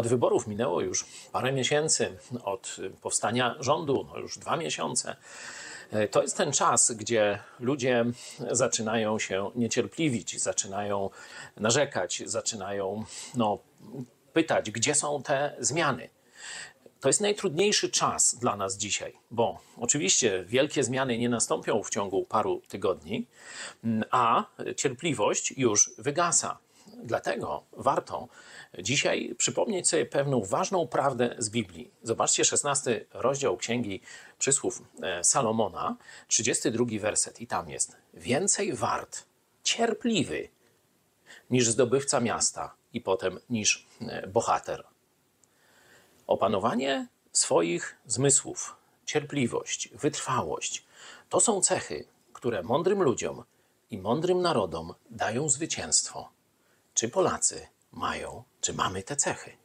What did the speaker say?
Od wyborów minęło już parę miesięcy, od powstania rządu, no już dwa miesiące. To jest ten czas, gdzie ludzie zaczynają się niecierpliwić, zaczynają narzekać, zaczynają no, pytać, gdzie są te zmiany. To jest najtrudniejszy czas dla nas dzisiaj, bo oczywiście wielkie zmiany nie nastąpią w ciągu paru tygodni, a cierpliwość już wygasa. Dlatego warto dzisiaj przypomnieć sobie pewną ważną prawdę z Biblii. Zobaczcie 16 rozdział Księgi Przysłów e, Salomona, 32 werset i tam jest więcej wart cierpliwy niż zdobywca miasta i potem niż e, bohater. Opanowanie swoich zmysłów, cierpliwość, wytrwałość to są cechy, które mądrym ludziom i mądrym narodom dają zwycięstwo. Czy Polacy mają, czy mamy te cechy?